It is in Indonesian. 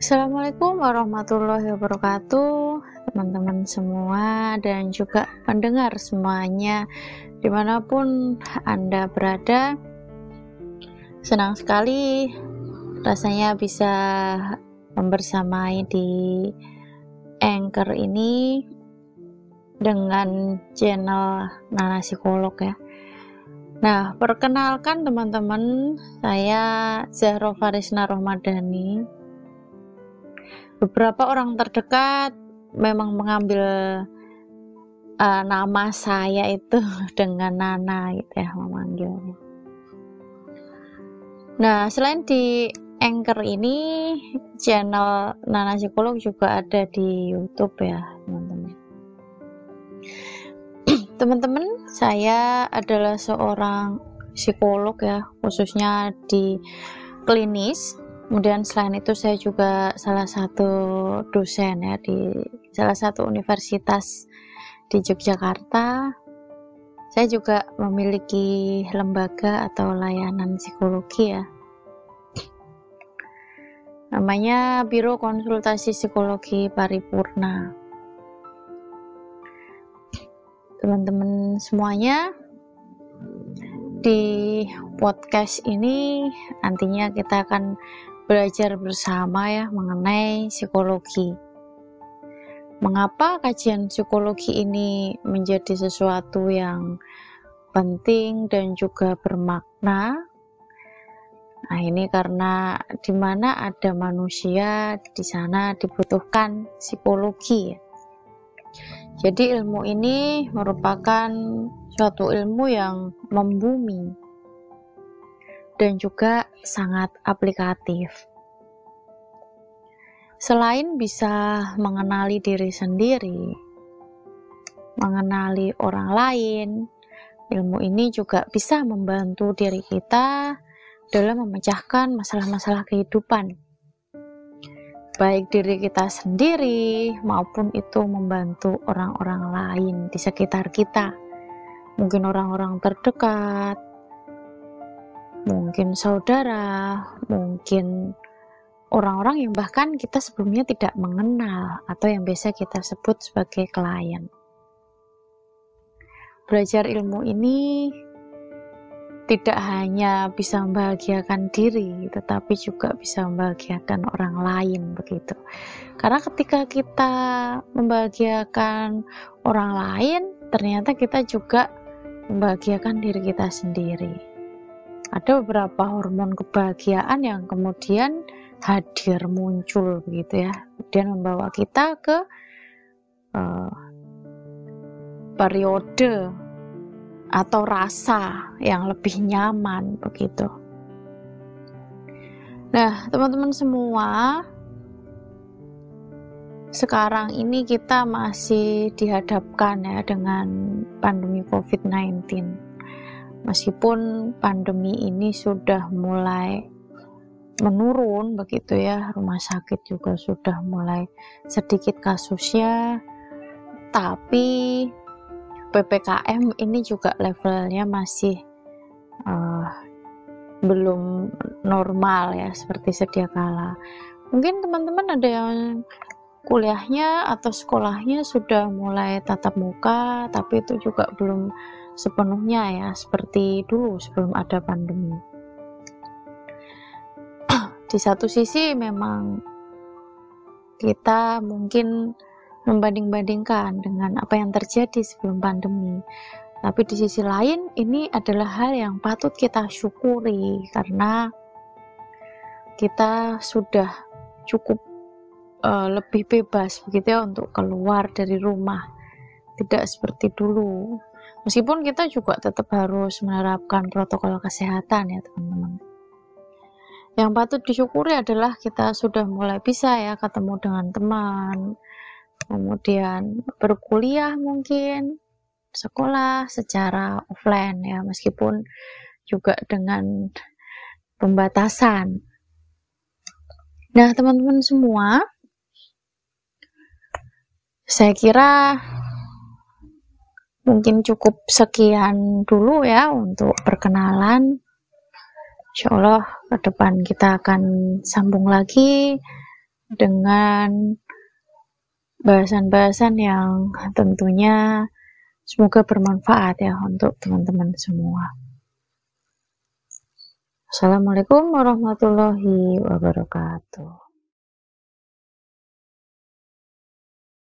Assalamualaikum warahmatullahi wabarakatuh teman-teman semua dan juga pendengar semuanya di mana pun anda berada senang sekali rasanya bisa membersamai di anchor ini dengan channel Nana Psikolog ya Nah, perkenalkan teman-teman, saya Zahro Farisna Romadhani. Beberapa orang terdekat memang mengambil uh, nama saya itu dengan Nana gitu ya memanggilnya. Nah, selain di Anchor ini, channel Nana Psikolog juga ada di YouTube ya, teman-teman. Teman-teman, saya adalah seorang psikolog ya, khususnya di klinis. Kemudian selain itu saya juga salah satu dosen ya di salah satu universitas di Yogyakarta. Saya juga memiliki lembaga atau layanan psikologi ya. Namanya Biro Konsultasi Psikologi Paripurna teman-teman semuanya di podcast ini nantinya kita akan belajar bersama ya mengenai psikologi. Mengapa kajian psikologi ini menjadi sesuatu yang penting dan juga bermakna? Nah, ini karena di mana ada manusia, di sana dibutuhkan psikologi. Jadi ilmu ini merupakan suatu ilmu yang membumi dan juga sangat aplikatif. Selain bisa mengenali diri sendiri, mengenali orang lain, ilmu ini juga bisa membantu diri kita dalam memecahkan masalah-masalah kehidupan baik diri kita sendiri maupun itu membantu orang-orang lain di sekitar kita. Mungkin orang-orang terdekat, mungkin saudara, mungkin orang-orang yang bahkan kita sebelumnya tidak mengenal atau yang biasa kita sebut sebagai klien. Belajar ilmu ini tidak hanya bisa membahagiakan diri, tetapi juga bisa membahagiakan orang lain begitu. Karena ketika kita membahagiakan orang lain, ternyata kita juga membahagiakan diri kita sendiri. Ada beberapa hormon kebahagiaan yang kemudian hadir muncul begitu ya, kemudian membawa kita ke uh, periode atau rasa yang lebih nyaman begitu. Nah, teman-teman semua, sekarang ini kita masih dihadapkan ya dengan pandemi COVID-19. Meskipun pandemi ini sudah mulai menurun begitu ya, rumah sakit juga sudah mulai sedikit kasusnya, tapi PPKM ini juga levelnya masih uh, belum normal ya seperti sedia kala. Mungkin teman-teman ada yang kuliahnya atau sekolahnya sudah mulai tatap muka, tapi itu juga belum sepenuhnya ya seperti dulu sebelum ada pandemi. Di satu sisi memang kita mungkin membanding-bandingkan dengan apa yang terjadi sebelum pandemi. Tapi di sisi lain, ini adalah hal yang patut kita syukuri karena kita sudah cukup uh, lebih bebas begitu ya untuk keluar dari rumah. Tidak seperti dulu. Meskipun kita juga tetap harus menerapkan protokol kesehatan ya teman-teman. Yang patut disyukuri adalah kita sudah mulai bisa ya ketemu dengan teman, kemudian berkuliah mungkin sekolah secara offline ya meskipun juga dengan pembatasan. Nah, teman-teman semua, saya kira mungkin cukup sekian dulu ya untuk perkenalan. Insya Allah ke depan kita akan sambung lagi dengan bahasan-bahasan yang tentunya semoga bermanfaat ya untuk teman-teman semua. Assalamualaikum warahmatullahi wabarakatuh.